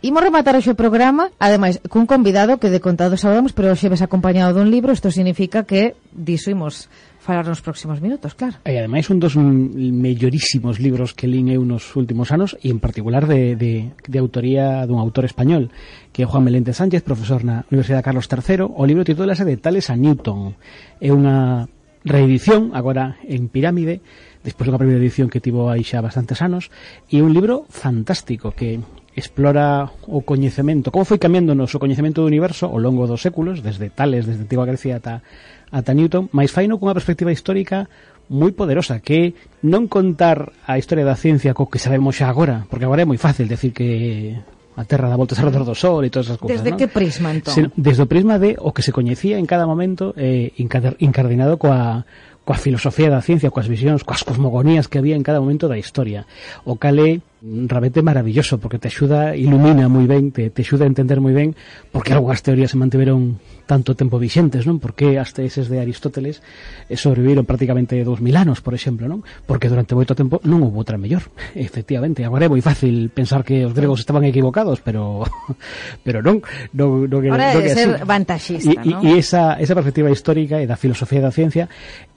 Imos rematar o programa, ademais, cun convidado que de contado sabemos, pero xeves acompañado dun libro, isto significa que diso imos falar nos próximos minutos, claro. E ademais un dos mellorísimos libros que lín eu nos últimos anos e en particular de, de, de autoría dun autor español que é Juan Melente Sánchez, profesor na Universidade Carlos III. O libro titulase De Tales a Newton. É unha reedición agora en Pirámide despois dunha primeira edición que tivo aí xa bastantes anos e un libro fantástico que explora o coñecemento, como foi cambiándonos o coñecemento do universo ao longo dos séculos, desde Tales, desde Antigua Grecia ata, ata Newton, máis faino cunha perspectiva histórica moi poderosa, que non contar a historia da ciencia co que sabemos xa agora, porque agora é moi fácil decir que a Terra dá voltas alrededor do Sol e todas esas cousas. Desde ¿no? que prisma, entón? Desde o prisma de o que se coñecía en cada momento eh, incardinado coa, coa filosofía da ciencia, coas visións, coas cosmogonías que había en cada momento da historia. O cale realmente maravilloso porque te axuda, ilumina moi ben, te, te axuda a entender moi ben porque algunhas teorías se mantiveron tanto tempo vixentes, non? Porque as teses de Aristóteles eh, sobreviviron prácticamente 2000 anos, por exemplo, non? Porque durante moito tempo non houve outra mellor. Efectivamente, agora é moi fácil pensar que os gregos estaban equivocados, pero pero non, non, non, era, agora non, non é ser así. vantaxista, e, non? E, e esa, esa perspectiva histórica e da filosofía da ciencia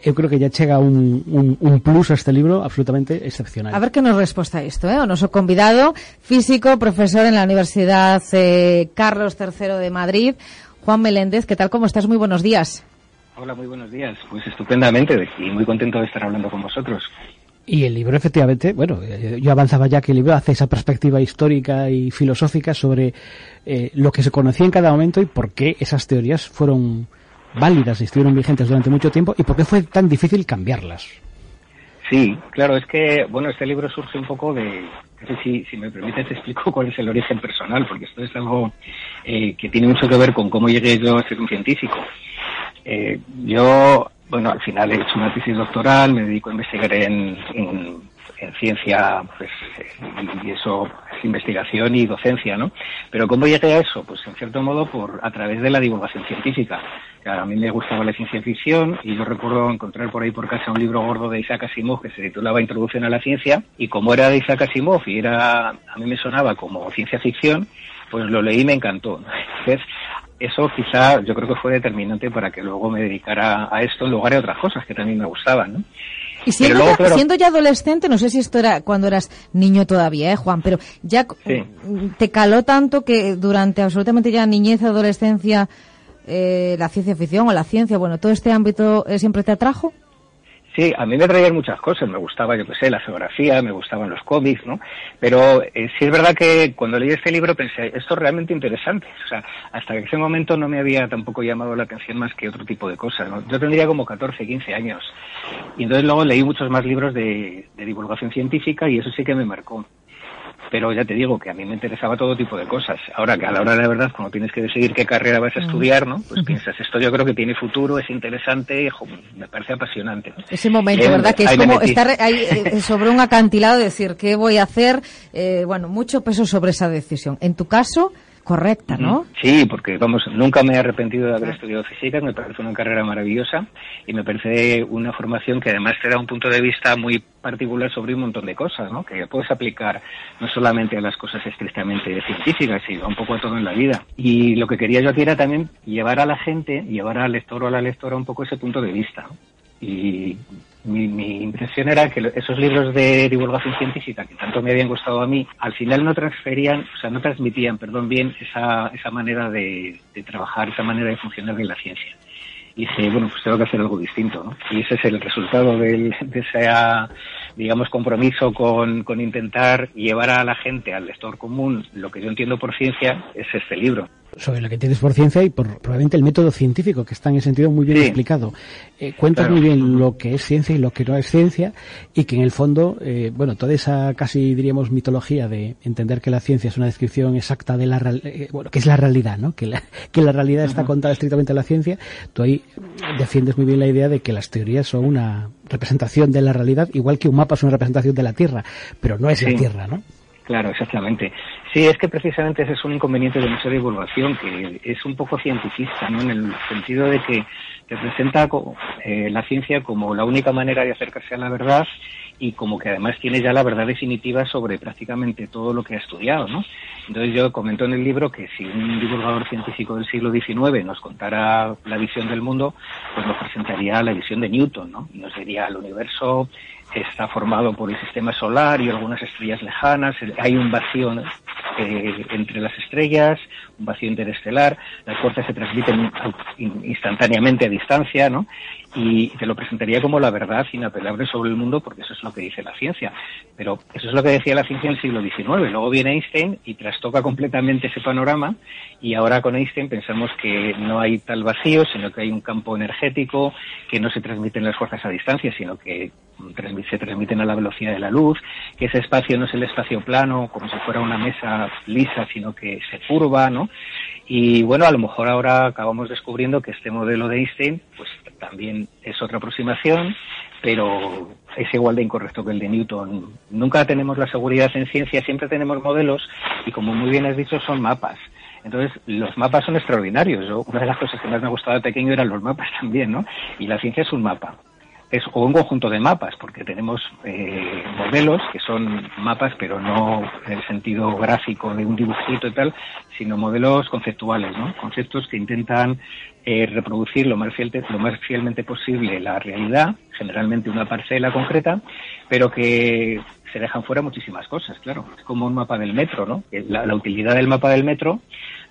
eu creo que ya chega un, un, un plus a este libro absolutamente excepcional. A ver que nos resposta a isto, eh? O noso convidado, físico, profesor en la Universidad eh, Carlos III de Madrid, Juan Meléndez, ¿qué tal? ¿Cómo estás? Muy buenos días. Hola, muy buenos días. Pues estupendamente y muy contento de estar hablando con vosotros. Y el libro, efectivamente, bueno, eh, yo avanzaba ya que el libro hace esa perspectiva histórica y filosófica sobre eh, lo que se conocía en cada momento y por qué esas teorías fueron válidas y estuvieron vigentes durante mucho tiempo y por qué fue tan difícil cambiarlas. Sí, claro, es que, bueno, este libro surge un poco de, no sé si, si me permites, te explico cuál es el origen personal, porque esto es algo eh, que tiene mucho que ver con cómo llegué yo a ser un científico. Eh, yo, bueno, al final he hecho una tesis doctoral, me dedico a investigar en, en, en ciencia, pues, y eso es investigación y docencia, ¿no? Pero ¿cómo llegué a eso? Pues en cierto modo por a través de la divulgación científica. A mí me gustaba la ciencia ficción y yo recuerdo encontrar por ahí por casa un libro gordo de Isaac Asimov que se titulaba Introducción a la ciencia y como era de Isaac Asimov y era a mí me sonaba como ciencia ficción, pues lo leí y me encantó. Entonces, eso quizá yo creo que fue determinante para que luego me dedicara a esto en lugar de otras cosas que también me gustaban, ¿no? Y siendo, luego, ya, claro, siendo ya adolescente, no sé si esto era cuando eras niño todavía, ¿eh, Juan? Pero ya Sí. te caló tanto que durante absolutamente ya niñez, adolescencia, eh, la ciencia ficción o la ciencia, bueno, todo este ámbito eh, siempre te atrajo. Sí, a mí me traían muchas cosas. Me gustaba, yo qué sé, la geografía, me gustaban los cómics, ¿no? Pero eh, sí es verdad que cuando leí este libro pensé, esto es realmente interesante. O sea, hasta ese momento no me había tampoco llamado la atención más que otro tipo de cosas, ¿no? Yo tendría como 14, 15 años. Y entonces luego leí muchos más libros de, de divulgación científica y eso sí que me marcó. Pero ya te digo que a mí me interesaba todo tipo de cosas. Ahora que a la hora de la verdad, cuando tienes que decidir qué carrera vas a estudiar, ¿no? Pues piensas, esto yo creo que tiene futuro, es interesante, jo, me parece apasionante. Ese momento, Eh, ¿verdad? Que es como estar ahí eh, sobre un acantilado decir, ¿qué voy a hacer? Eh, bueno, mucho peso sobre esa decisión. En tu caso, correcta, ¿no? Sí, porque vamos, nunca me he arrepentido de haber estudiado física, me parece una carrera maravillosa y me parece una formación que además te da un punto de vista muy particular sobre un montón de cosas, ¿no? Que puedes aplicar no solamente a las cosas estrictamente científicas, sino un poco a todo en la vida. Y lo que quería yo aquí era también llevar a la gente, llevar al lector o a la lectora un poco ese punto de vista. ¿no? Y mi, mi impresión era que esos libros de divulgación científica que tanto me habían gustado a mí, al final no transferían, o sea, no transmitían, perdón, bien esa, esa manera de, trabajar, esa manera de funcionar de la ciencia. Y dije, bueno, pues tengo que hacer algo distinto, ¿no? Y ese es el resultado de ese, digamos, compromiso con, con intentar llevar a la gente, al lector común, lo que yo entiendo por ciencia, es este libro. Sobre lo que entiendes por ciencia y por probablemente el método científico, que está en ese sentido muy bien Sí. explicado. Eh, cuentas Claro. muy bien lo que es ciencia y lo que no es ciencia, y que en el fondo, eh, bueno, toda esa casi diríamos mitología de entender que la ciencia es una descripción exacta de la eh, bueno, que es la realidad, ¿no? Que la, que la realidad está contada estrictamente en la ciencia, tú ahí defiendes muy bien la idea de que las teorías son una representación de la realidad, igual que un mapa es una representación de la Tierra, pero no es la. Tierra, ¿no? Claro, exactamente. Sí, es que precisamente ese es un inconveniente de nuestra divulgación, que es un poco cientifista, ¿no? En el sentido de que te presenta eh, la ciencia como la única manera de acercarse a la verdad y como que además tiene ya la verdad definitiva sobre prácticamente todo lo que ha estudiado, ¿no? Entonces yo comento en el libro que si un divulgador científico del siglo XIX nos contara la visión del mundo, pues nos presentaría la visión de Newton, ¿no? Nos diría el universo está formado por el sistema solar y algunas estrellas lejanas, hay un vacío eh, entre las estrellas, un vacío interestelar, las fuerzas se transmiten instantáneamente a distancia, ¿no? y te lo presentaría como la verdad inapelable sobre el mundo porque eso es lo que dice la ciencia. Pero eso es lo que decía la ciencia en el siglo XIX. Luego viene Einstein y trastoca completamente ese panorama y ahora con Einstein pensamos que no hay tal vacío, sino que hay un campo energético, que no se transmiten las fuerzas a distancia, sino que se transmiten a la velocidad de la luz, que ese espacio no es el espacio plano como si fuera una mesa lisa, sino que se curva, ¿no? Y bueno, a lo mejor ahora acabamos descubriendo que este modelo de Einstein, pues también es otra aproximación, pero es igual de incorrecto que el de Newton. Nunca tenemos la seguridad en ciencia, siempre tenemos modelos y como muy bien has dicho son mapas. Entonces, los mapas son extraordinarios. una de las cosas que más me gustaba de pequeño eran los mapas también, ¿no? Y la ciencia es un mapa es o un conjunto de mapas, porque tenemos eh, modelos que son mapas, pero no en el sentido gráfico de un dibujito y tal, sino modelos conceptuales, ¿no? Conceptos que intentan eh, reproducir lo más, lo más fielmente posible la realidad, generalmente una parcela concreta, pero que se dejan fuera muchísimas cosas, claro. Es como un mapa del metro, ¿no? la utilidad del mapa del metro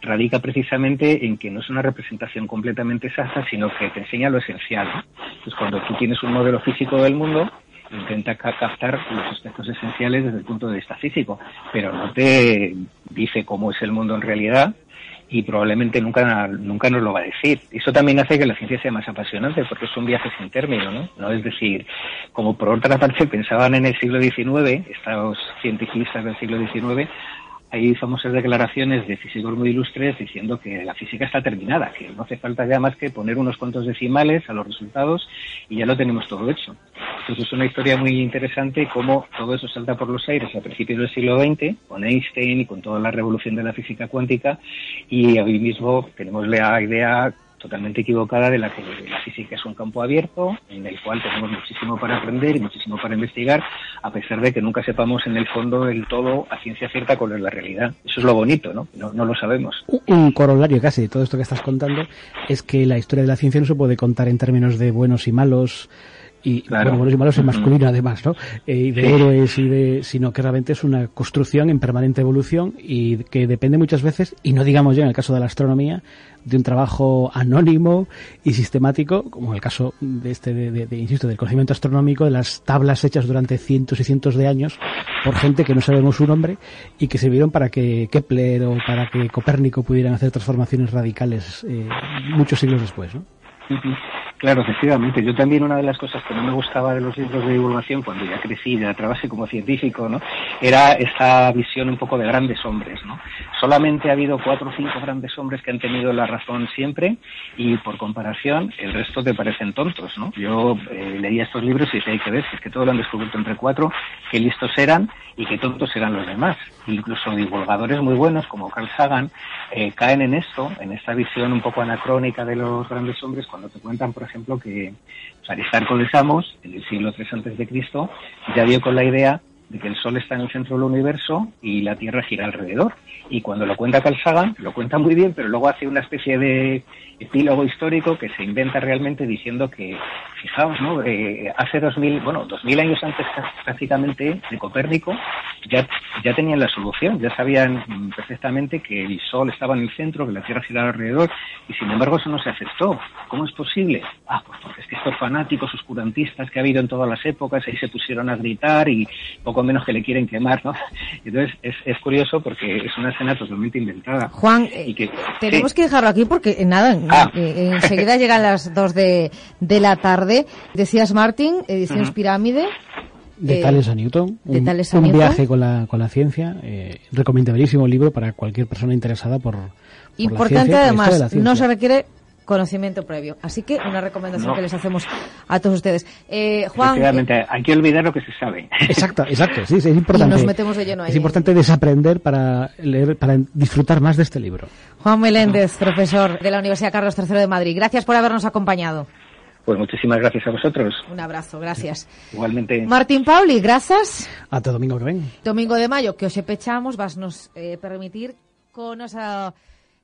radica precisamente en que no es una representación completamente exacta, sino que te enseña lo esencial. Entonces, cuando tú tienes un modelo físico del mundo, intenta captar los aspectos esenciales desde el punto de vista físico, pero no te dice cómo es el mundo en realidad y probablemente nunca, nunca nos lo va a decir. Eso también hace que la ciencia sea más apasionante porque es un viaje sin término, ¿no? No es decir, como por otra parte pensaban en el siglo XIX, estos científicos del siglo XIX, hay famosas declaraciones de físicos muy ilustres diciendo que la física está terminada, que no hace falta ya más que poner unos cuantos decimales a los resultados y ya lo tenemos todo hecho. Entonces es una historia muy interesante cómo todo eso salta por los aires a principios del siglo XX con Einstein y con toda la revolución de la física cuántica y hoy mismo tenemos la idea totalmente equivocada de la que la física es un campo abierto en el cual tenemos muchísimo para aprender y muchísimo para investigar, a pesar de que nunca sepamos en el fondo el todo a ciencia cierta cuál es la realidad. Eso es lo bonito, ¿no? No, no lo sabemos. Un corolario casi de todo esto que estás contando es que la historia de la ciencia no se puede contar en términos de buenos y malos, y bueno, buenos y malos en masculino además, ¿no? Eh, y de héroes y de, sino que realmente es una construcción en permanente evolución y que depende muchas veces, y no digamos ya en el caso de la astronomía, de un trabajo anónimo y sistemático, como en el caso de este, de, insisto, del conocimiento astronómico, de las tablas hechas durante cientos y cientos de años por gente que no sabemos su nombre y que sirvieron para que Kepler o para que Copérnico pudieran hacer transformaciones radicales eh, muchos siglos después, ¿no? Claro, efectivamente. Yo también una de las cosas que no me gustaba de los libros de divulgación cuando ya crecí, ya trabajé como científico, ¿no? Era esta visión un poco de grandes hombres, ¿no? Solamente ha habido cuatro o cinco grandes hombres que han tenido la razón siempre y por comparación el resto te parecen tontos, ¿no? Yo eh, leía estos libros y decía, hay que ver, es que todo lo han descubierto entre cuatro, qué listos eran y qué tontos eran los demás. Incluso divulgadores muy buenos como Carl Sagan eh, caen en esto, en esta visión un poco anacrónica de los grandes hombres cuando te cuentan, por ejemplo, que Aristarco de Samos, en el siglo III Cristo, ya dio con la idea de que el Sol está en el centro del universo y la Tierra gira alrededor. Y cuando lo cuenta Carl lo cuenta muy bien, pero luego hace una especie de epílogo histórico que se inventa realmente diciendo que, fijaos, ¿no? Eh, hace dos mil, bueno, dos mil años antes prácticamente de Copérnico ya, ya tenían la solución, ya sabían perfectamente que el Sol estaba en el centro, que la Tierra giraba alrededor, y sin embargo eso no se aceptó. ¿Cómo es posible? Ah, pues porque es que estos fanáticos oscurantistas que ha habido en todas las épocas ahí se pusieron a gritar y poco menos que le quieren quemar, ¿no? Entonces es, es curioso porque es una escena totalmente inventada. Juan, y que, tenemos que dejarlo aquí porque nada, Ah. Eh, enseguida llegan las dos de, de la tarde. Decías Martín, ediciones Pirámide. De eh, Tales a Newton. un, un viaje con la, con la ciencia. Eh, recomendabilísimo libro para cualquier persona interesada por, Importante la ciencia, además, no se requiere conocimiento previo. Así que una recomendación que les hacemos a todos ustedes. Eh, Juan. Efectivamente, hay que olvidar lo que se sabe. Exacto, exacto. Sí, sí, es importante. Y nos metemos de lleno ahí. Es importante desaprender para leer, para disfrutar más de este libro. Juan Meléndez, profesor de la Universidad Carlos III de Madrid. Gracias por habernos acompañado. Pues muchísimas gracias a vosotros. Un abrazo, gracias. Igualmente. Martín Pauli, gracias. Hasta domingo que ven. Domingo de mayo, que os pechamos, vas nos eh, permitir con esa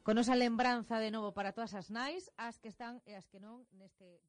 Con nosa lembranza de novo para todas as nais, as que están e as que non neste